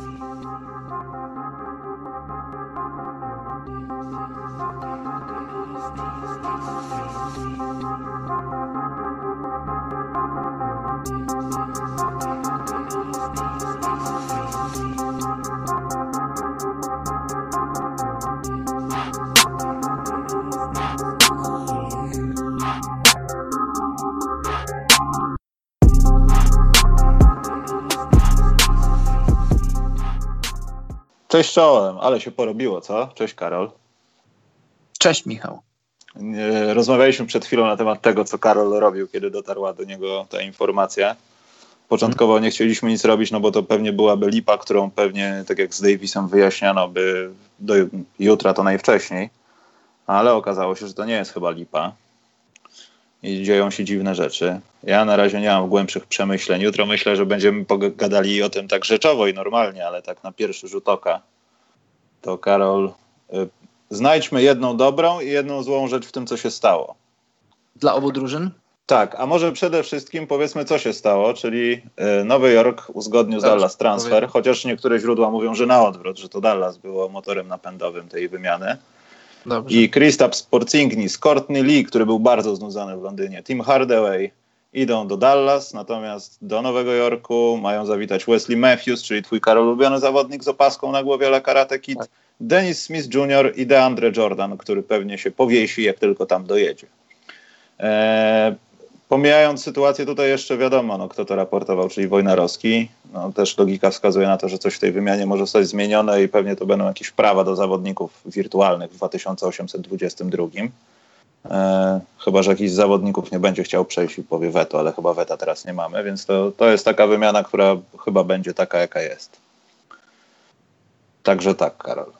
please. Cześć czołem, ale się porobiło, co? Cześć Karol. Cześć Michał. Rozmawialiśmy przed chwilą na temat tego, co Karol robił, kiedy dotarła do niego ta informacja. Początkowo nie chcieliśmy nic robić, no bo to pewnie byłaby lipa, którą pewnie, tak jak z Davisem wyjaśniano, by do jutra to najwcześniej. Ale okazało się, że to nie jest chyba lipa. I dzieją się dziwne rzeczy. Ja na razie nie mam głębszych przemyśleń. Jutro myślę, że będziemy pogadali o tym tak rzeczowo i normalnie, ale tak na pierwszy rzut oka. To Karol, y, znajdźmy jedną dobrą i jedną złą rzecz w tym, co się stało. Dla obu drużyn? Tak, a może przede wszystkim powiedzmy, co się stało, czyli y, Nowy Jork uzgodnił z Dallas transfer, chociaż niektóre źródła mówią, że na odwrót, że to Dallas było motorem napędowym tej wymiany. Dobrze. I Kristaps Porzingis, Courtney Lee, który był bardzo znudzony w Londynie, Tim Hardaway idą do Dallas, natomiast do Nowego Jorku mają zawitać Wesley Matthews, czyli twój Karol ulubiony zawodnik z opaską na głowie ale Karate Kid, tak. Dennis Smith Jr. i DeAndre Jordan, który pewnie się powiesi, jak tylko tam dojedzie. Eee, pomijając sytuację, tutaj jeszcze wiadomo, no, kto to raportował, czyli Wojnarowski. No, też logika wskazuje na to, że coś w tej wymianie może zostać zmienione i pewnie to będą jakieś prawa do zawodników wirtualnych w 2822. E, chyba, że jakiś z zawodników nie będzie chciał przejść i powie weto, ale chyba weta teraz nie mamy, więc to, to jest taka wymiana, która chyba będzie taka, jaka jest. Także tak, Karol.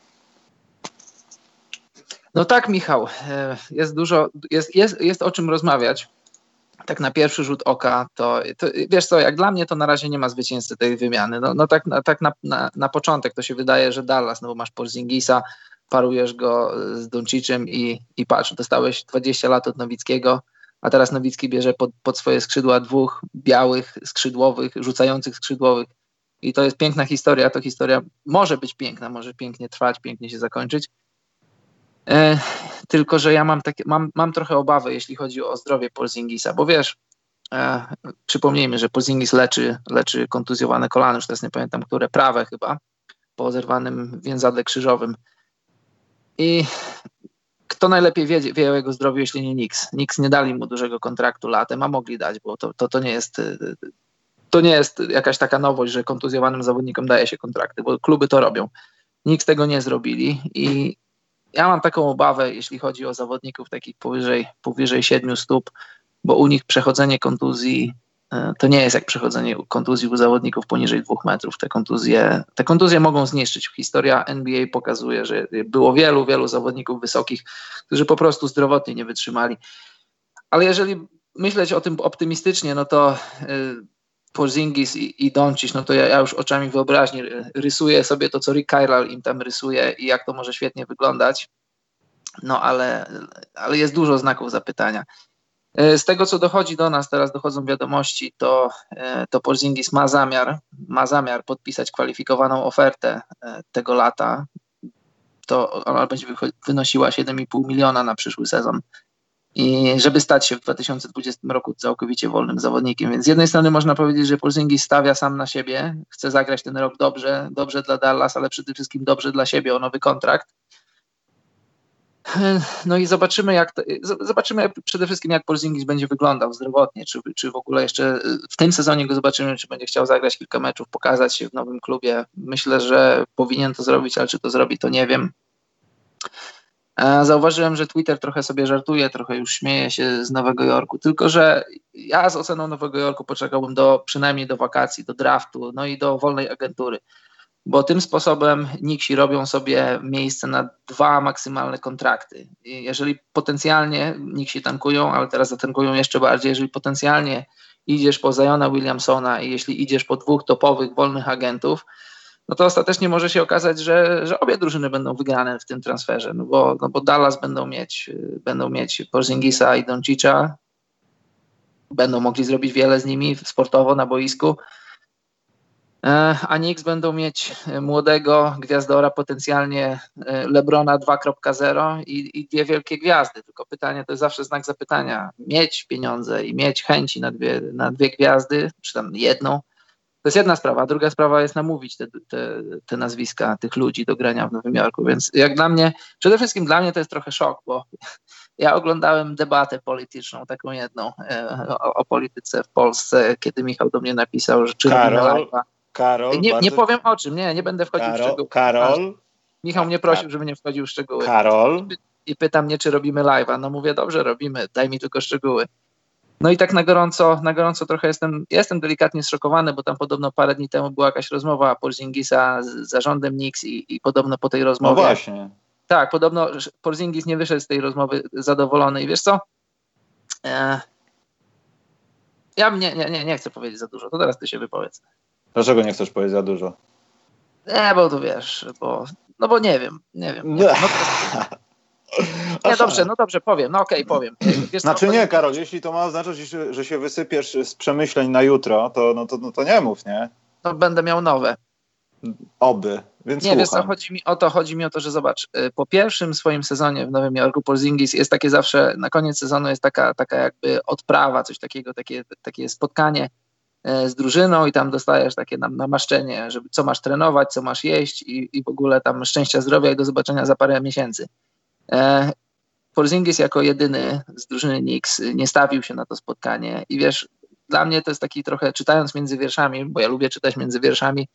No tak, Michał. E, jest dużo, jest, jest, jest o czym rozmawiać. Tak na pierwszy rzut oka, to, to wiesz co, jak dla mnie to na razie nie ma zwycięzcy tej wymiany. No, no tak, tak na, na, na początek to się wydaje, że Dallas, no bo masz Porzingisa, parujesz go z Doncicem i, i patrz, dostałeś 20 lat od Nowickiego, a teraz Nowicki bierze pod, pod swoje skrzydła dwóch białych skrzydłowych, rzucających skrzydłowych. I to jest piękna historia. To historia może być piękna, może pięknie trwać, pięknie się zakończyć. E, tylko, że ja mam, takie, mam, mam trochę obawy, jeśli chodzi o zdrowie Polzingisa, bo wiesz, e, przypomnijmy, że Polzingis leczy, leczy kontuzjowane kolano, już teraz nie pamiętam, które prawe chyba, po zerwanym więzadle krzyżowym. I kto najlepiej wie, wie o jego zdrowiu, jeśli nie Nix. Nix nie dali mu dużego kontraktu latem, a mogli dać, bo to, to, to nie jest to nie jest jakaś taka nowość, że kontuzjowanym zawodnikom daje się kontrakty, bo kluby to robią. Nikt tego nie zrobili i ja mam taką obawę, jeśli chodzi o zawodników takich powyżej, powyżej 7 stóp, bo u nich przechodzenie kontuzji E, to nie jest jak przechodzenie kontuzji u zawodników poniżej dwóch metrów. Te kontuzje, te kontuzje mogą zniszczyć. Historia NBA pokazuje, że było wielu, wielu zawodników wysokich, którzy po prostu zdrowotnie nie wytrzymali. Ale jeżeli myśleć o tym optymistycznie, no to y, Porzingis i, i Doncic, no to ja, ja, już oczami wyobraźni rysuję sobie to, co Rick Carlisle im tam rysuje i jak to może świetnie wyglądać. No ale, ale jest dużo znaków zapytania. E, z tego, co dochodzi do nas, teraz dochodzą wiadomości, to, e, to Porzingis ma zamiar, ma zamiar podpisać kwalifikowaną ofertę e, tego lata. To ona będzie wynosiła 7,5 miliona na przyszły sezon. I żeby stać się w 2020 roku całkowicie wolnym zawodnikiem. Więc z jednej strony można powiedzieć, że Porzingis stawia sam na siebie, chce zagrać ten rok dobrze, dobrze dla Dallas, ale przede wszystkim dobrze dla siebie o nowy kontrakt. No i zobaczymy, jak to, zobaczymy przede wszystkim, jak Porzingis będzie wyglądał zdrowotnie, czy, czy w ogóle jeszcze w tym sezonie go zobaczymy, czy będzie chciał zagrać kilka meczów, pokazać się w nowym klubie. Myślę, że powinien to zrobić, ale czy to zrobi, to nie wiem. Zauważyłem, że Twitter trochę sobie żartuje, trochę już śmieje się z Nowego Jorku, tylko że ja z oceną Nowego Jorku poczekałbym do przynajmniej do wakacji, do draftu, no i do wolnej agentury bo tym sposobem Nixi robią sobie miejsce na dwa maksymalne kontrakty. Jeżeli potencjalnie Nixi tankują, ale teraz zatankują jeszcze bardziej, jeżeli potencjalnie idziesz po Zajona Williamsona i jeśli idziesz po dwóch topowych wolnych agentów, no to ostatecznie może się okazać, że, że obie drużyny będą wygrane w tym transferze, no bo, no bo Dallas będą mieć, będą mieć Porzingisa i Doncicza, będą mogli zrobić wiele z nimi sportowo na boisku, E, a Knicks będą mieć młodego gwiazdora, potencjalnie e, Lebrona 2.0 i, i, dwie wielkie gwiazdy. Tylko pytanie to jest zawsze znak zapytania. Mieć pieniądze i mieć chęci na dwie, na dwie gwiazdy, czy tam jedną, to jest jedna sprawa. Druga sprawa jest namówić te, te, te nazwiska tych ludzi do grania w Nowym Jorku. Więc jak dla mnie, przede wszystkim dla mnie to jest trochę szok, bo ja oglądałem debatę polityczną, taką jedną e, o, o polityce w Polsce, kiedy Michał do mnie napisał, że czy Karol. Karol, nie, bardzo... nie powiem o czym, nie, nie będę wchodził Karol, w szczegóły. Karol. Michał mnie prosił, żebym nie wchodził w szczegóły. Karol. I pyta mnie, czy robimy live'a. No mówię, dobrze, robimy, daj mi tylko szczegóły. No i tak na gorąco, na gorąco trochę jestem, jestem delikatnie zszokowany, bo tam podobno parę dni temu była jakaś rozmowa Porzingisa z zarządem Knicks i, i podobno po tej rozmowie... No właśnie. Tak, podobno Porzingis nie wyszedł z tej rozmowy zadowolony i wiesz co? E, ja nie, nie, nie, nie chcę powiedzieć za dużo, to teraz ty się wypowiedz. Dlaczego nie chcesz powiedzieć za dużo? Nie, bo tu wiesz, bo, no bo nie wiem, nie wiem. Nie, no, nie dobrze, no dobrze, powiem, no okej, okay, powiem. Wiesz, znaczy nie, Karol, jeśli to ma oznaczać, że się wysypiesz z przemyśleń na jutro, to, no to, no to nie mów, nie? To będę miał nowe. Oby, więc Nie, wiesz co, chodzi mi o to, chodzi mi o to, że zobacz, y, po pierwszym swoim sezonie w Nowym Jorku Porzingis jest takie zawsze, na koniec sezonu jest taka, taka jakby odprawa, coś takiego, takie, takie spotkanie y, z drużyną i tam dostajesz takie namaszczenie, żeby co masz trenować, co masz jeść i, i w ogóle tam szczęścia, zdrowia i do zobaczenia za parę miesięcy. E, Porzingis jako jedyny z drużyny Knicks nie stawił się na to spotkanie i wiesz, dla mnie to jest taki trochę, czytając między wierszami, bo ja lubię czytać między wierszami,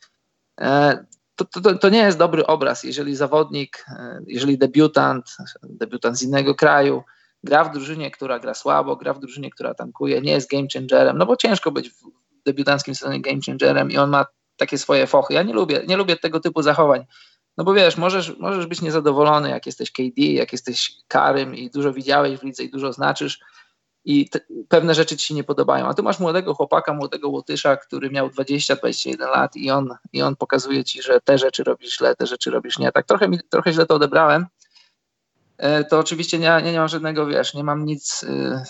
e, to, to, to nie jest dobry obraz, jeżeli zawodnik, e, jeżeli debiutant, debiutant z innego kraju, gra w drużynie, która gra słabo, gra w drużynie, która tankuje, nie jest game changerem, no bo ciężko być w debiutanckim sezonie game changerem i on ma takie swoje fochy. Ja nie lubię, nie lubię tego typu zachowań. No bo wiesz, możesz, możesz być niezadowolony, jak jesteś KD, jak jesteś Karym i dużo widziałeś w lidze i dużo znaczysz i te, pewne rzeczy ci się nie podobają. A tu masz młodego chłopaka, młodego Łotysza, który miał 20-21 lat i on, i on pokazuje ci, że te rzeczy robisz źle, te rzeczy robisz nie. Tak trochę, mi, trochę źle to odebrałem, to oczywiście nie, nie, nie mam żadnego, wiesz, nie mam nic, e,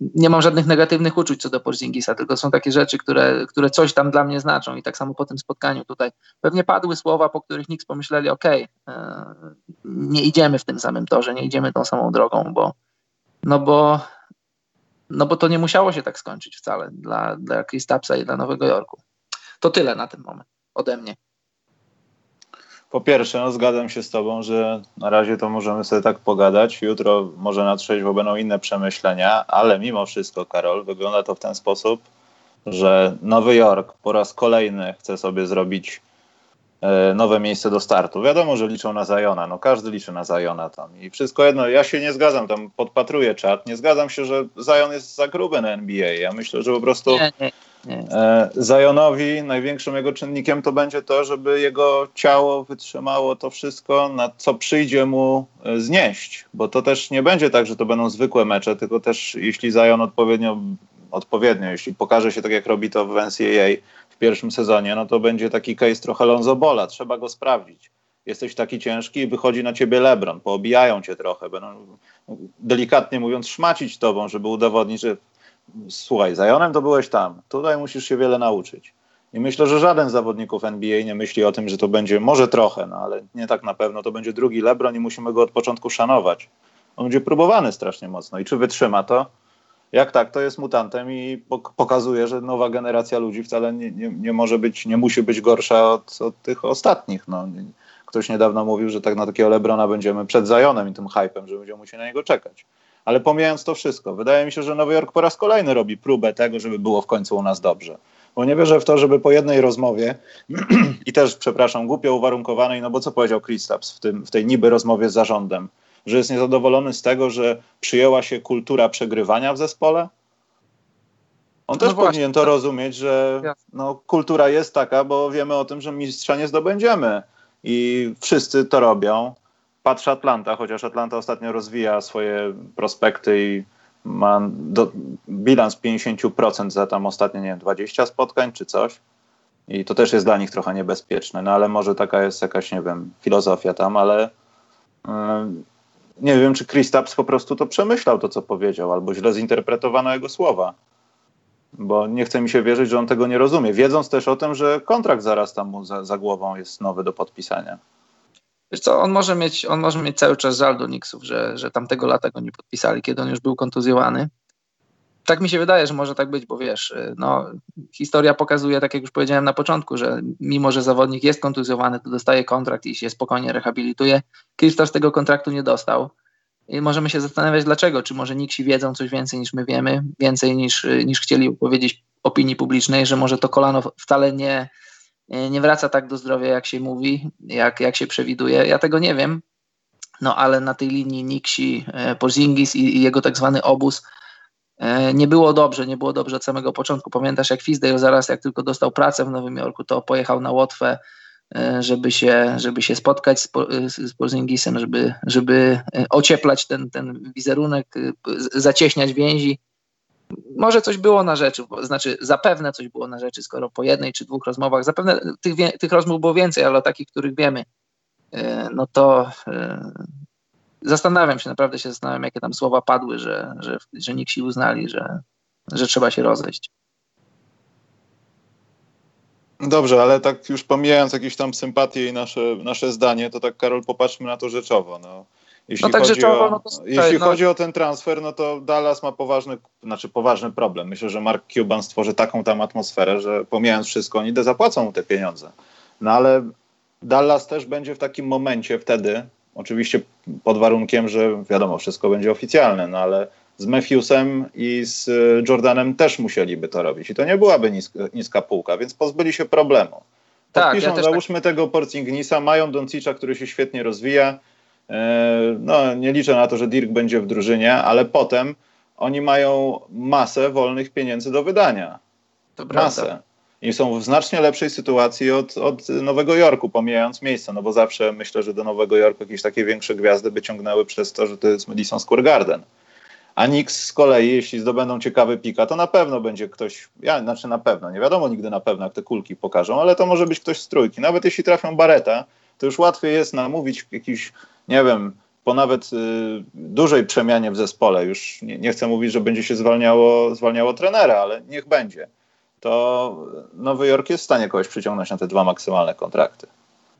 nie mam żadnych negatywnych uczuć co do Porzingisa, tylko są takie rzeczy, które, które coś tam dla mnie znaczą i tak samo po tym spotkaniu tutaj pewnie padły słowa, po których nikt pomyśleli, ok, e, nie idziemy w tym samym torze, nie idziemy tą samą drogą, bo no bo no bo to nie musiało się tak skończyć wcale dla, dla Kristapsa i dla Nowego Jorku. To tyle na ten moment ode mnie. Po pierwsze, no zgadzam się z Tobą, że na razie to możemy sobie tak pogadać. Jutro może na trzeźwo będą inne przemyślenia, ale mimo wszystko, Karol, wygląda to w ten sposób, że Nowy Jork po raz kolejny chce sobie zrobić e, nowe miejsce do startu. Wiadomo, że liczą na Zajona, no każdy liczy na Zajona tam i wszystko jedno, ja się nie zgadzam, tam podpatruję czat, nie zgadzam się, że Zajon jest za gruby na NBA. Ja myślę, że po prostu nie, nie. E, Zajonowi największym jego czynnikiem to będzie to, żeby jego ciało wytrzymało to wszystko, na co przyjdzie mu e, znieść, bo to też nie będzie tak, że to będą zwykłe mecze, tylko też jeśli Zajon odpowiednio, odpowiednio jeśli pokaże się tak jak robi to w NCAA w pierwszym sezonie, no to będzie taki case trochę Lonzo Bola, trzeba go sprawdzić. Jesteś taki ciężki i wychodzi na ciebie LeBron, poobijają cię trochę, będą delikatnie mówiąc szmacić tobą, żeby udowodnić, że słuchaj, Zajonem to byłeś tam, tutaj musisz się wiele nauczyć. I myślę, że żaden z zawodników NBA nie myśli o tym, że to będzie może trochę, no ale nie tak na pewno, to będzie drugi LeBron i musimy go od początku szanować. On będzie próbowany strasznie mocno i czy wytrzyma to? Jak tak, to jest mutantem i pokazuje, że nowa generacja ludzi wcale nie, nie, nie może być, nie musi być gorsza od, od tych ostatnich. No. Ktoś niedawno mówił, że tak na takiego Lebrona będziemy przed Zajonem i tym hypem, że będziemy musieli na niego czekać. Ale pomijając to wszystko, wydaje mi się, że Nowy Jork po raz kolejny robi próbę tego, żeby było w końcu u nas dobrze. Bo nie wierzę w to, żeby po jednej rozmowie i też, przepraszam, głupio uwarunkowanej, no bo co powiedział Kristaps w, tym, w tej niby rozmowie z zarządem? Że jest niezadowolony z tego, że przyjęła się kultura przegrywania w zespole? On no też właśnie, powinien to rozumieć, że no, kultura jest taka, bo wiemy o tym, że mistrza nie zdobędziemy. I wszyscy to robią patrzę Atlanta, chociaż Atlanta ostatnio rozwija swoje prospekty i ma do, bilans 50% za tam ostatnie, nie wiem, 20 spotkań czy coś. I to też jest dla nich trochę niebezpieczne, no ale może taka jest jakaś, nie wiem, filozofia tam, ale yy, nie wiem, czy Chris Tapps po prostu to przemyślał, to co powiedział, albo źle zinterpretowano jego słowa. bo nie chce mi się wierzyć, że on tego nie rozumie, wiedząc też o tym, że kontrakt zaraz tam mu za, za głową jest nowy do podpisania. Wiesz co, on może mieć, on może mieć cały czas żal do Knicksów, że, że tamtego lata go nie podpisali, kiedy on już był kontuzjowany. Tak mi się wydaje, że może tak być, bo wiesz, no, historia pokazuje, tak jak już powiedziałem na początku, że mimo, że zawodnik jest kontuzjowany, to dostaje kontrakt i się spokojnie rehabilituje. Krzysztof tego kontraktu nie dostał. I możemy się zastanawiać dlaczego, czy może Niksi wiedzą coś więcej niż my wiemy, więcej niż, niż chcieli powiedzieć opinii publicznej, że może to kolano wcale nie, nie wraca tak do zdrowia, jak się mówi, jak, jak się przewiduje. Ja tego nie wiem, no ale na tej linii Niksi, e, Porzingis i, i jego tak zwany obóz e, nie było dobrze, nie było dobrze od samego początku. Pamiętasz, jak Fizdale zaraz, jak tylko dostał pracę w Nowym Jorku, to pojechał na Łotwę, e, żeby się, żeby się spotkać z, z Porzingisem, żeby, żeby ocieplać ten, ten wizerunek, zacieśniać więzi może coś było na rzeczy, znaczy zapewne coś było na rzeczy, skoro po jednej czy dwóch rozmowach, zapewne tych, tych rozmów było więcej, ale o takich, których wiemy, e, no to e, zastanawiam się, naprawdę się zastanawiam, jakie tam słowa padły, że, że, że nikt się uznali, że, że trzeba się rozejść. Dobrze, ale tak już pomijając jakieś tam sympatie i nasze, nasze zdanie, to tak Karol, popatrzmy na to rzeczowo. No jeśli, no tak chodzi, rzeczowo, o, no to, jeśli no. chodzi o ten transfer, no to Dallas ma poważny, znaczy poważny problem. Myślę, że Mark Cuban stworzy taką tam atmosferę, że pomijając wszystko, oni zapłacą mu te pieniądze. No ale Dallas też będzie w takim momencie wtedy, oczywiście pod warunkiem, że wiadomo, wszystko będzie oficjalne, no ale z Matthewsem i z Jordanem też musieliby to robić. I to nie byłaby niska, niska półka, więc pozbyli się problemu. Tak, Podpiszą, ja tak- załóżmy tak... tego Porcingnisa, mają Doncicza, który się świetnie rozwija, E, no, nie liczę na to, że Dirk będzie w drużynie, ale potem oni mają masę wolnych pieniędzy do wydania. To masę. Prawda. I są w znacznie lepszej sytuacji od, od Nowego Jorku, pomijając miejsce, no bo zawsze myślę, że do Nowego Jorku jakieś takie większe gwiazdy by ciągnęły przez to, że to jest Madison Square Garden. A Knicks z kolei, jeśli zdobędą ciekawy pika, to na pewno będzie ktoś, ja, znaczy na pewno, nie wiadomo nigdy na pewno, jak te kulki pokażą, ale to może być ktoś z trójki. Nawet jeśli trafią Bareta, to już łatwiej jest namówić jakiś nie wiem, po nawet y, dużej przemianie w zespole, już nie, nie, chcę mówić, że będzie się zwalniało, zwalniało trenera, ale niech będzie, to Nowy Jork jest w stanie kogoś przyciągnąć na te dwa maksymalne kontrakty.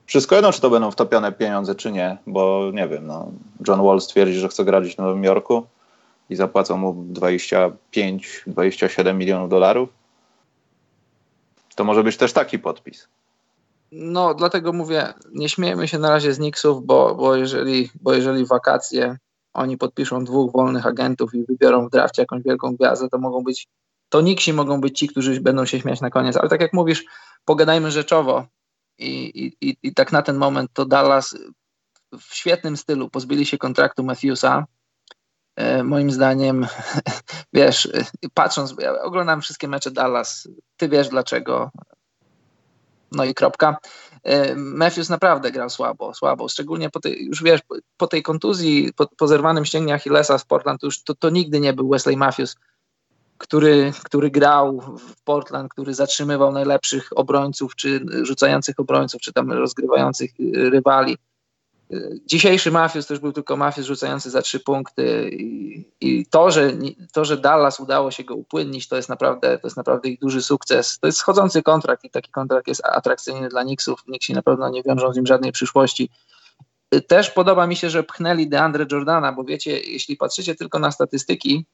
Wszystko jedno, czy to będą wtopione pieniądze, czy nie, bo nie wiem, no, John Wall stwierdzi, że chce grać w Nowym Jorku i zapłacą mu 25-27 milionów dolarów. To może być też taki podpis. No, dlatego mówię, nie śmiejmy się na razie z Knicksów, bo, bo, jeżeli, bo jeżeli wakacje oni podpiszą dwóch wolnych agentów i wybiorą w drafcie jakąś wielką gwiazdę, to mogą być, to Knicksi mogą być ci, którzy będą się śmiać na koniec. Ale tak jak mówisz, pogadajmy rzeczowo i, i, i tak na ten moment to Dallas w świetnym stylu pozbyli się kontraktu Matthewsa. E, moim zdaniem, wiesz, patrząc, ja oglądam wszystkie mecze Dallas, ty wiesz dlaczego. No i kropka. E, Matthews naprawdę grał słabo, słabo, szczególnie po tej, już wiesz, po tej kontuzji, po, po zerwanym ścięgnie Achillesa z Portland, to już to, to nigdy nie był Wesley Matthews, który, który grał w Portland, który zatrzymywał najlepszych obrońców, czy rzucających obrońców, czy tam rozgrywających rywali. Dzisiejszy Mafius też był tylko Mafius rzucający za trzy punkty i, i, to, że, to, że Dallas udało się go upłynnić, to jest naprawdę, to jest naprawdę ich duży sukces. To jest schodzący kontrakt i taki kontrakt jest atrakcyjny dla Knicksów. Knicksi na pewno nie wiążą z nim żadnej przyszłości. Też podoba mi się, że pchnęli DeAndre Jordana, bo wiecie, jeśli patrzycie tylko na statystyki,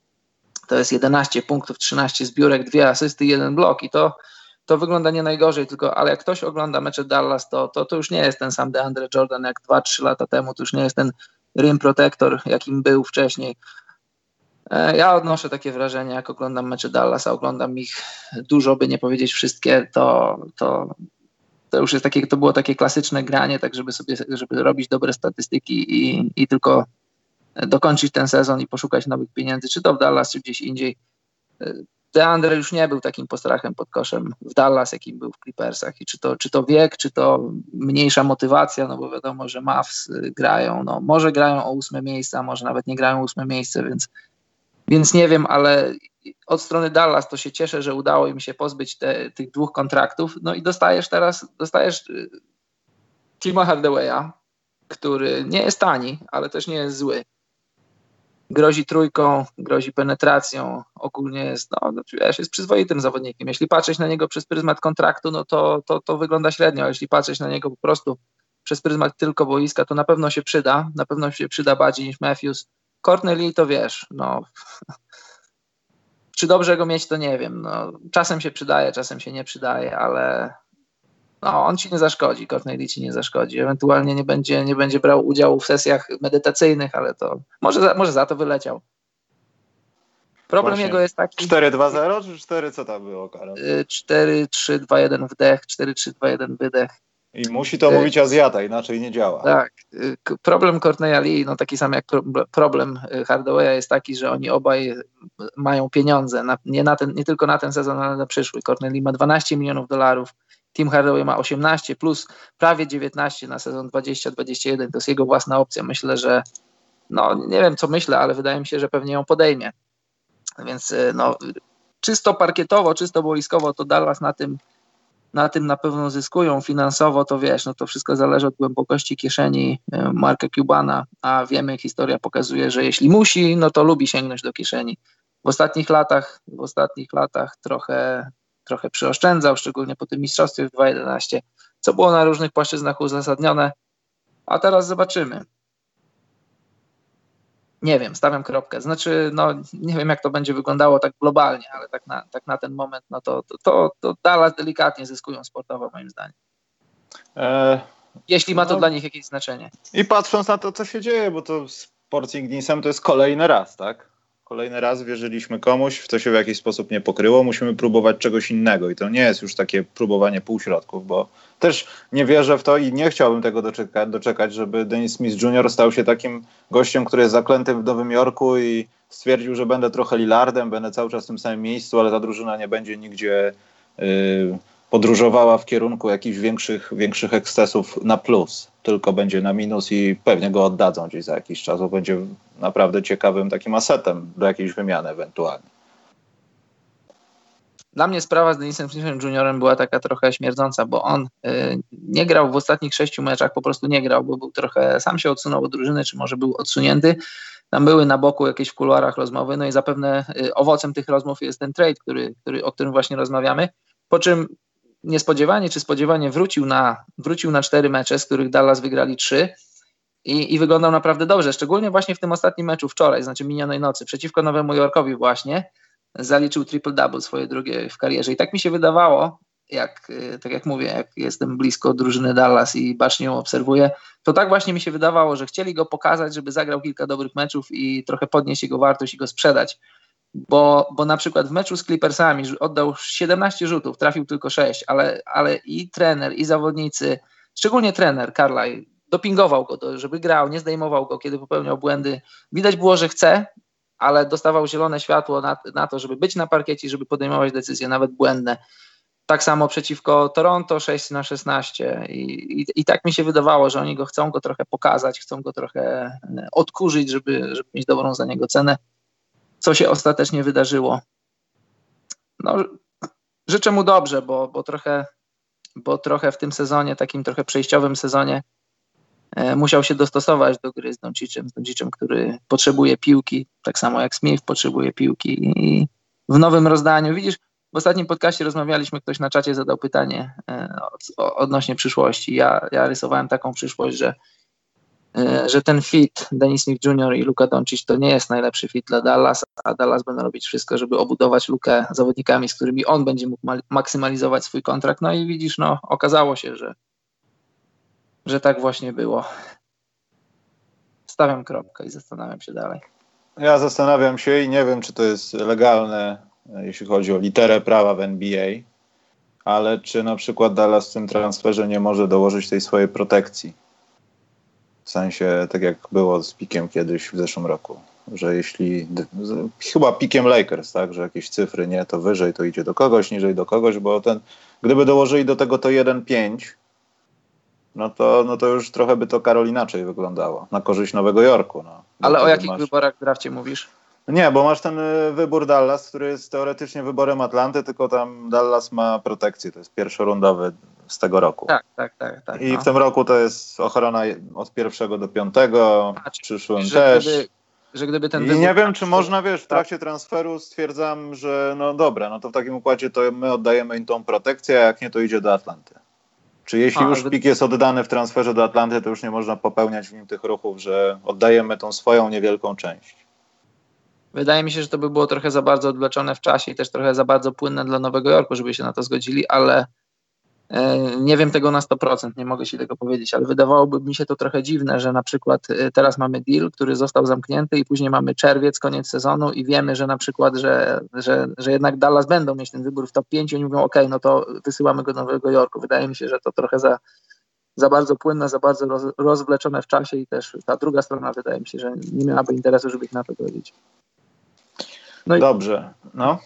to jest 11 punktów, 13 zbiórek, dwie asysty, jeden blok i to to wygląda nie najgorzej, tylko ale jak ktoś ogląda mecze Dallas, to, to, to już nie jest ten sam DeAndre Jordan jak 2-3 lata temu, to już nie jest ten rim protector, jakim był wcześniej. E, ja odnoszę takie wrażenie, jak oglądam mecze Dallas, a oglądam ich dużo, by nie powiedzieć wszystkie, to, to, to już jest takie, to było takie klasyczne granie, tak żeby sobie, żeby robić dobre statystyki i, i tylko dokończyć ten sezon i poszukać nowych pieniędzy, czy to w Dallas, czy gdzieś indziej. DeAndre już nie był takim postrachem pod koszem w Dallas, jakim był w Clippersach. I czy to, czy to wiek, czy to mniejsza motywacja, no bo wiadomo, że Mavs y, grają, no może grają o ósme miejsce, a może nawet nie grają o ósme miejsce, więc, więc nie wiem, ale od strony Dallas to się cieszę, że udało im się pozbyć te, tych dwóch kontraktów. No i dostajesz teraz, dostajesz y, Tima Hardawaya, który nie jest tani, ale też nie jest zły grozi trójką, grozi penetracją, ogólnie jest, no, wiesz, jest przyzwoitym zawodnikiem. Jeśli patrzeć na niego przez pryzmat kontraktu, no to, to, to wygląda średnio, a jeśli patrzeć na niego po prostu przez pryzmat tylko boiska, to na pewno się przyda, na pewno się przyda bardziej niż Matthews. Corneli to wiesz, no czy dobrze go mieć, to nie wiem. No, czasem się przydaje, czasem się nie przydaje, ale no, on ci nie zaszkodzi, Corneli ci nie zaszkodzi. Ewentualnie nie będzie, nie będzie brał udziału w sesjach medytacyjnych, ale to może za, może za to wyleciał. Problem Właśnie. jego jest taki. 4-2-0 czy 4 co tam było, Karol? 4-3-2-1 wdech, 4-3-2-1 wydech. I musi to y mówić Azjata, inaczej nie działa. Tak. Y problem Courtneya Lee, no taki sam jak problem Hardawaya jest taki, że oni obaj mają pieniądze, na, nie, na ten, nie tylko na ten sezon, ale na przyszły. Courtney Lee ma 12 milionów dolarów, Tim Hardaway ma 18 plus prawie 19 na sezon 20-21. To jest jego własna opcja. Myślę, że no nie wiem co myślę, ale wydaje mi się, że pewnie ją podejmie. Więc y, no, czysto parkietowo, czysto boiskowo to Dallas na tym, na tym na pewno zyskują. Finansowo to wiesz, no to wszystko zależy od głębokości kieszeni y, Marka Cubana, a wiemy, historia pokazuje, że jeśli musi, no to lubi sięgnąć do kieszeni. W ostatnich latach, w ostatnich latach trochę, trochę przyoszczędzał, szczególnie po tym mistrzostwie w 2011, co było na różnych płaszczyznach uzasadnione, a teraz zobaczymy. Nie wiem, stawiam kropkę. Znaczy, no nie wiem, jak to będzie wyglądało tak globalnie, ale tak na, tak na ten moment, no to, to, to, to Dallas delikatnie zyskują sportowo, moim zdaniem. E, Jeśli ma to no, dla nich jakieś znaczenie. I patrząc na to, co się dzieje, bo to z Porcingnisem to jest kolejny raz, tak? Kolejny raz wierzyliśmy komuś, w co się w jakiś sposób nie pokryło, musimy próbować czegoś innego. I to nie jest już takie próbowanie półśrodków, bo też nie wierzę w to i nie chciałbym tego doczekać, doczekać żeby Dennis Smith Jr. stał się takim gościem, który jest zaklęty w Nowym Jorku i stwierdził, że będę trochę Lillardem, będę cały czas w tym samym miejscu, ale ta drużyna nie będzie nigdzie. Yy, podróżowała w kierunku jakichś większych, większych ekscesów na plus, tylko będzie na minus i pewnie go oddadzą gdzieś za jakiś czas, bo będzie naprawdę ciekawym takim asetem do jakiejś wymiany ewentualnie. Dla mnie sprawa z Denisem Smith Juniorem była taka trochę śmierdząca, bo on y, nie grał w ostatnich sześciu meczach, po prostu nie grał, bo był trochę, sam się odsunął od drużyny, czy może był odsunięty. Tam były na boku jakieś w kuluarach rozmowy, no i zapewne y, owocem tych rozmów jest ten trade, który, który, o którym właśnie rozmawiamy. Po czym niespodziewanie czy spodziewanie wrócił na, wrócił na cztery mecze, z których Dallas wygrali trzy i, i wyglądał naprawdę dobrze, szczególnie właśnie w tym ostatnim meczu wczoraj, znaczy minionej nocy, przeciwko Nowemu Jorkowi właśnie, zaliczył triple-double swoje drugie w karierze. I tak mi się wydawało, jak, y, tak jak mówię, jak jestem blisko drużyny Dallas i bacznie ją obserwuję, to tak właśnie mi się wydawało, że chcieli go pokazać, żeby zagrał kilka dobrych meczów i trochę podnieść jego wartość i go sprzedać bo, bo na przykład w meczu z Clippersami oddał 17 rzutów, trafił tylko 6, ale, ale i trener, i zawodnicy, szczególnie trener Carlyle, dopingował go, żeby grał, nie zdejmował go, kiedy popełniał błędy. Widać było, że chce, ale dostawał zielone światło na, na to, żeby być na parkiecie, żeby podejmować decyzje, nawet błędne. Tak samo przeciwko Toronto 6 na 16 I, i, i, tak mi się wydawało, że oni go chcą go trochę pokazać, chcą go trochę odkurzyć, żeby, żeby mieć dobrą za niego cenę co się ostatecznie wydarzyło. No, życzę mu dobrze, bo, bo, trochę, bo trochę w tym sezonie, takim trochę przejściowym sezonie, e, musiał się dostosować do gry z Doncicem, z Doncicem, który potrzebuje piłki, tak samo jak Smith potrzebuje piłki i w nowym rozdaniu, widzisz, w ostatnim podcaście rozmawialiśmy, ktoś na czacie zadał pytanie e, odnośnie przyszłości. Ja, ja rysowałem taką przyszłość, że że ten fit Dennis Smith Jr. i Luka Doncic to nie jest najlepszy fit dla Dallas, a Dallas będą robić wszystko, żeby obudować Lukę zawodnikami, z którymi on będzie mógł maksymalizować swój kontrakt. No i widzisz, no okazało się, że, że tak właśnie było. Stawiam kropkę i zastanawiam się dalej. Ja zastanawiam się i nie wiem, czy to jest legalne, jeśli chodzi o literę prawa w NBA, ale czy na przykład Dallas w tym transferze nie może dołożyć tej swojej protekcji w sensie, tak jak było z pikiem kiedyś w zeszłym roku, że jeśli, chyba pikiem Lakers, tak, że jakieś cyfry nie, to wyżej to idzie do kogoś, niżej do kogoś, bo ten, gdyby dołożyli do tego to 1-5, no to, no to już trochę by to Karol inaczej wyglądało, na korzyść Nowego Jorku. No. Ale o jakich masz... wyborach w drafcie mówisz? Nie, bo masz ten y, wybór Dallas, który jest teoretycznie wyborem Atlanty, tylko tam Dallas ma protekcję, to jest pierwszorundowy z tego roku. Tak, tak, tak. tak I no. w tym roku to jest ochrona od pierwszego do piątego, w przyszłym też. Gdyby, że gdyby ten... I nie wiem, czy można, wiesz, w trakcie transferu stwierdzam, że no dobra, no to w takim układzie to my oddajemy im tą protekcję, a jak nie, to idzie do Atlanty. Czy jeśli a, już pik jest oddany w transferze do Atlanty, to już nie można popełniać w nim tych ruchów, że oddajemy tą swoją niewielką część? Wydaje mi się, że to by było trochę za bardzo odwleczone w czasie i też trochę za bardzo płynne dla Nowego Jorku, żeby się na to zgodzili, ale nie wiem tego na 100%, nie mogę ci tego powiedzieć, ale wydawałoby mi się to trochę dziwne, że na przykład e, teraz mamy deal, który został zamknięty i później mamy czerwiec, koniec sezonu i wiemy, że na przykład, że, że, że jednak Dallas będą mieć ten wybór w top 5 i oni mówią, ok, no to wysyłamy go do Nowego Jorku. Wydaje mi się, że to trochę za, za bardzo płynne, za bardzo roz, rozwleczone w czasie i też ta druga strona wydaje mi się, że nie miałaby interesu, żeby ich na to powiedzieć. No Dobrze, no.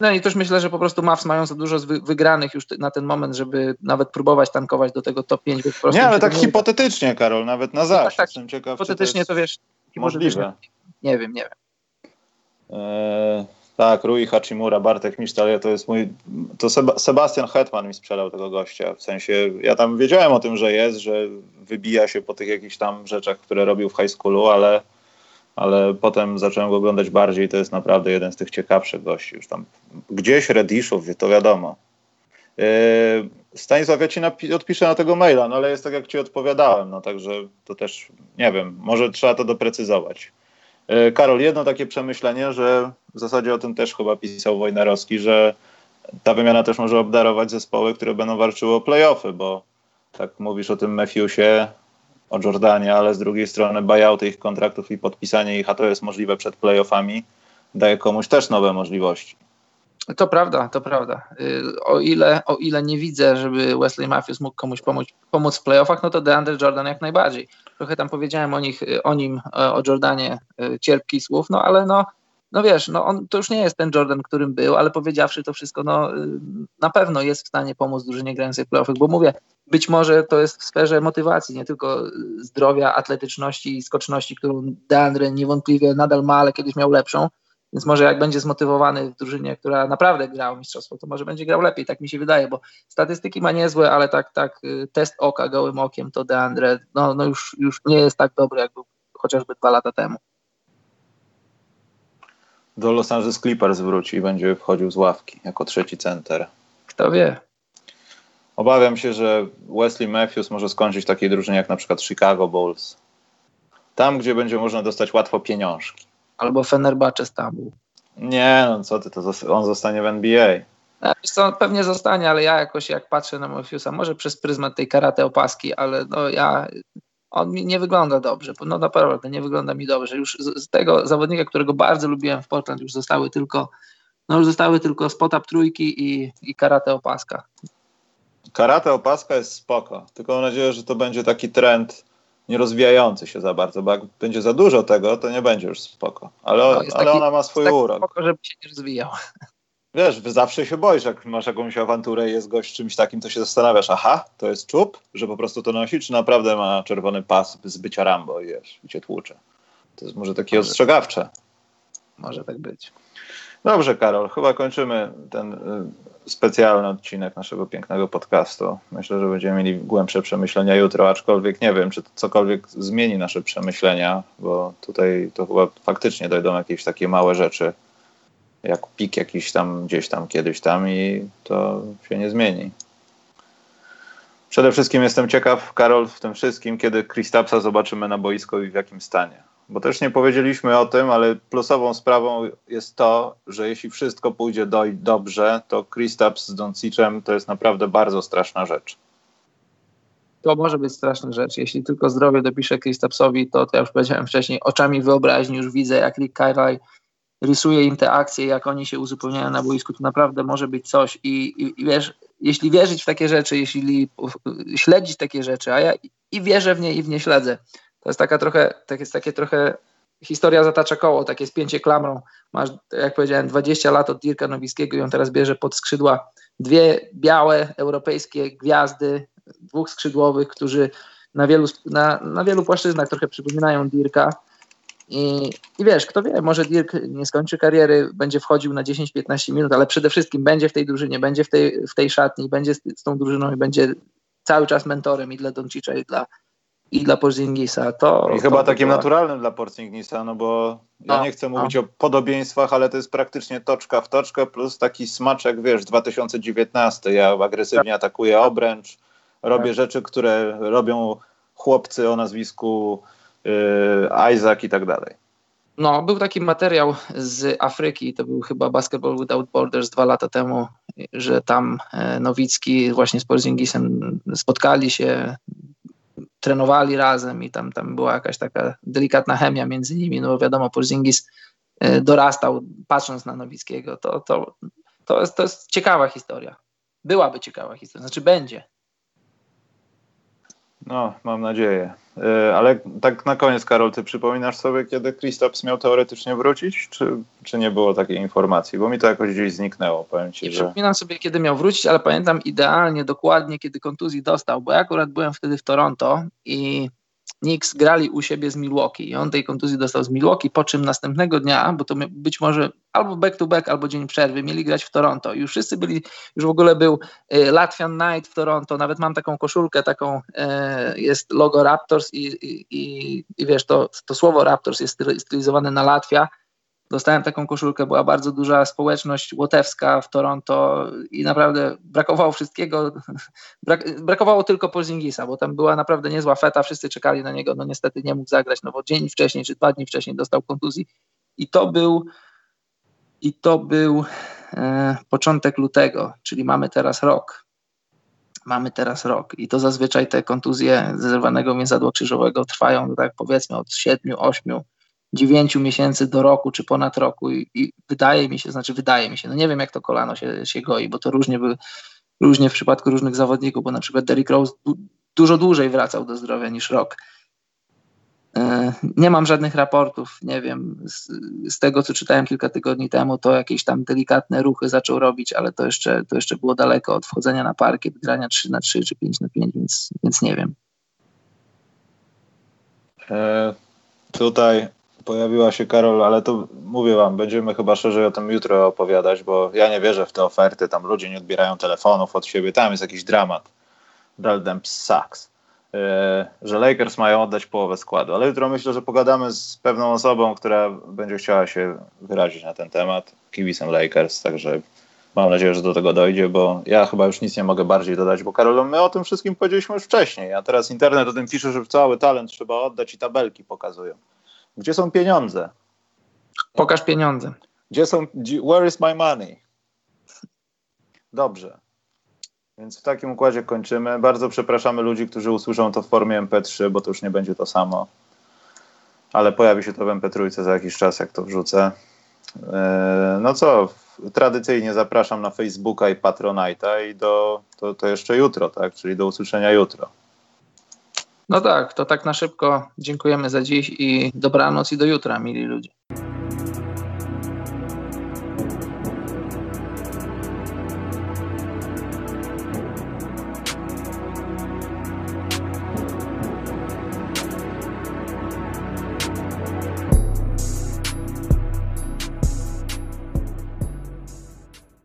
No i też myślę, że po prostu Mavs mają za dużo wygranych już na ten moment, żeby nawet próbować tankować do tego top 5. Nie, ale tak hipotetycznie, Karol, nawet na zaś. Tak, tak, Jestem ciekaw, hipotetycznie to, to, wiesz, możliwe. Nie wiem, nie wiem. Eee, tak, Rui Hachimura, Bartek Misztal, to jest mój, to Sebastian Hetman mi sprzedał tego gościa, w sensie, ja tam wiedziałem o tym, że jest, że wybija się po tych jakichś tam rzeczach, które robił w high schoolu, ale ale potem zacząłem go oglądać bardziej to jest naprawdę jeden z tych ciekawszych gości. Już tam gdzieś Rediszów, to wiadomo. Yy, Stanisław, ja ci odpiszę na tego maila, no ale jest tak, jak ci odpowiadałem, no także to też, nie wiem, może trzeba to doprecyzować. Yy, Karol, jedno takie przemyślenie, że w zasadzie o tym też chyba pisał Wojnarowski, że ta wymiana też może obdarować zespoły, które będą walczyły o playoffy, bo tak mówisz o tym Matthewsie, o Jordanie, ale z drugiej strony buyouty ich kontraktów i podpisanie ich, a to jest możliwe przed playoffami, daje komuś też nowe możliwości. To prawda, to prawda. Y, o ile, o ile nie widzę, żeby Wesley Matthews mógł komuś pomóc, pomóc w playoffach, no to DeAndre Jordan jak najbardziej. Trochę tam powiedziałem o, nich, o nim, o Jordanie y, cierpkich słów, no ale no, no wiesz, no on to już nie jest ten Jordan, którym był, ale powiedziawszy to wszystko, no y, na pewno jest w stanie pomóc drużynie grającej w playoffach, bo mówię, być może to jest w sferze motywacji, nie tylko zdrowia, atletyczności i skoczności, którą Deandre niewątpliwie nadal ma, ale kiedyś miał lepszą, więc może jak będzie zmotywowany w drużynie, która naprawdę gra o mistrzostwo, to może będzie grał lepiej, tak mi się wydaje, bo statystyki ma niezłe, ale tak, tak y, test oka gołym okiem to Deandre no, no już, już nie jest tak dobry, jak był chociażby dwa lata temu do Los Angeles Clippers wróci i będzie wchodził z ławki jako trzeci center. Kto wie? Obawiam się, że Wesley Matthews może skończyć w takiej drużynie jak na przykład Chicago Bulls. Tam, gdzie będzie można dostać łatwo pieniążki. Albo Fenerbahce Stambuł. Nie, no co ty, to on zostanie w NBA. Co, pewnie zostanie, ale ja jakoś jak patrzę na Matthewsa, może przez pryzmat tej karate opaski, ale no ja on mi nie wygląda dobrze, no naprawdę nie wygląda mi dobrze. Już z, tego zawodnika, którego bardzo lubiłem w Portland, już zostały tylko, no już zostały tylko spotap trójki i, i karate opaska. Karate opaska jest spoko, tylko mam nadzieję, że to będzie taki trend nierozwijający się za bardzo, bo jak będzie za dużo tego, to nie będzie już spoko. Ale, no, ale taki, ona ma swój urok. Spoko, żeby się nie rozwijał. Wiesz, zawsze się boisz, jak masz jakąś awanturę i jest gość czymś takim, to się zastanawiasz, aha, to jest czub, że po prostu to nosi, czy naprawdę ma czerwony pas z bycia Rambo i wiesz, i cię tłucze. To jest może takie może, ostrzegawcze. Może tak być. Dobrze, Karol, chyba kończymy ten y, specjalny odcinek naszego pięknego podcastu. Myślę, że będziemy mieli głębsze przemyślenia jutro, aczkolwiek nie wiem, czy to cokolwiek zmieni nasze przemyślenia, bo tutaj to chyba faktycznie dojdą jakieś takie małe rzeczy, jak pik jakiś tam gdzieś tam kiedyś tam i to się nie zmieni. Przede wszystkim jestem ciekaw, Karol, w tym wszystkim, kiedy Kristapsa zobaczymy na boisku i w jakim stanie. Bo też nie powiedzieliśmy o tym, ale plusową sprawą jest to, że jeśli wszystko pójdzie do, dobrze, to Kristaps z Doncicem to jest naprawdę bardzo straszna rzecz. To może być straszna rzecz. Jeśli tylko zdrowie dopisze Kristapsowi, to, to ja już powiedziałem wcześniej, oczami wyobraźni już widzę, jak Rick rysuje im te akcje, jak oni się uzupełniają na boisku, to naprawdę może być coś. I, i, i wiesz, jeśli wierzyć w takie rzeczy, jeśli śledzić takie rzeczy, a ja i wierzę w nie i w nie śledzę, to jest taka trochę, tak jest takie trochę historia zatacza koło, takie spięcie klamrą. Masz, jak powiedziałem, 20 lat od Dirka Nowickiego i on teraz bierze pod skrzydła dwie białe europejskie gwiazdy, dwóch skrzydłowych, którzy na wielu, na, na wielu płaszczyznach trochę przypominają Dirka i, I wiesz, kto wie, może Dirk nie skończy kariery, będzie wchodził na 10-15 minut, ale przede wszystkim będzie w tej drużynie, będzie w tej, w tej szatni, będzie z, z tą drużyną i będzie cały czas mentorem i dla Doncicza, i dla, i dla Porzingisa. To, I chyba takim była... naturalnym dla Porzingisa, no bo ja no, nie chcę mówić no. o podobieństwach, ale to jest praktycznie toczka w toczkę plus taki smaczek, wiesz, 2019. Ja agresywnie tak. atakuję obręcz, robię tak. rzeczy, które robią chłopcy o nazwisku Isaac i tak dalej. No, był taki materiał z Afryki, to był chyba Basketball Without Borders dwa lata temu, że tam e, Nowicki właśnie z Porzingisem spotkali się, trenowali razem i tam, tam była jakaś taka delikatna chemia między nimi, no wiadomo, Porzingis e, dorastał patrząc na Nowickiego, to, to, to, jest, to jest ciekawa historia. Byłaby ciekawa historia, znaczy będzie. No, mam nadzieję. E, ale tak na koniec, Karol, ty przypominasz sobie, kiedy Kristaps miał teoretycznie wrócić, czy, czy nie było takiej informacji? Bo mi to jakoś gdzieś zniknęło, powiem ci, nie że... Przypominam sobie, kiedy miał wrócić, ale pamiętam idealnie, dokładnie, kiedy kontuzji dostał, bo ja akurat byłem wtedy w Toronto i Knicks grali u siebie z Milwaukee i on tej kontuzji dostał z Milwaukee, po czym następnego dnia, bo to być może albo back to back, albo dzień przerwy, mieli grać w Toronto. I już wszyscy byli, już w ogóle był y, Latvian Night w Toronto, nawet mam taką koszulkę, taką y, jest logo Raptors i, i, i, i wiesz, to, to słowo Raptors jest stylizowane na Latwia dostałem taką koszulkę, była bardzo duża społeczność łotewska w Toronto i naprawdę brakowało wszystkiego, brak, brakowało tylko Porzingisa, bo tam była naprawdę niezła feta, wszyscy czekali na niego, no niestety nie mógł zagrać, no bo dzień wcześniej czy dwa dni wcześniej dostał kontuzji i to był i to był e, początek lutego, czyli mamy teraz rok. Mamy teraz rok i to zazwyczaj te kontuzje zerwanego więzadła krzyżowego trwają, tak powiedzmy, od 7-8 dziewięciu miesięcy do roku, czy ponad roku i, i, wydaje mi się, znaczy wydaje mi się, no nie wiem jak to kolano się, się goi, bo to różnie by, różnie w przypadku różnych zawodników, bo na przykład Derrick Rose dużo dłużej wracał do zdrowia niż rok. E, nie mam żadnych raportów, nie wiem, z, z, tego co czytałem kilka tygodni temu, to jakieś tam delikatne ruchy zaczął robić, ale to jeszcze, to jeszcze było daleko od wchodzenia na parkiet, grania 3 na 3 czy 5 na 5, więc, więc nie wiem. E, tutaj pojawiła się Karol, ale to mówię wam, będziemy chyba szerzej o tym jutro opowiadać, bo ja nie wierzę w te oferty, tam ludzie nie odbierają telefonów od siebie, tam jest jakiś dramat. Daldem sucks. Yy, że Lakers mają oddać połowę składu, ale jutro myślę, że pogadamy z pewną osobą, która będzie chciała się wyrazić na ten temat, kibicem Lakers, także mam nadzieję, że do tego dojdzie, bo ja chyba już nic nie mogę bardziej dodać, bo Karol, my o tym wszystkim powiedzieliśmy już wcześniej, a teraz internet o tym pisze, że cały talent trzeba oddać i tabelki pokazują. Gdzie są pieniądze? Pokaż pieniądze. Gdzie są, where is my money? Dobrze. Więc w takim układzie kończymy. Bardzo przepraszamy ludzi, którzy usłyszą to w formie MP3, bo to już nie będzie to samo. Ale pojawi się to w MP3 za jakiś czas, jak to wrzucę. E, no co, tradycyjnie zapraszam na Facebooka i Patronite'a i do, to, to jeszcze jutro, tak? Czyli do usłyszenia jutro. No tak, to tak na szybko. Dziękujemy za dziś i dobranoc i do jutra, mili ludzie.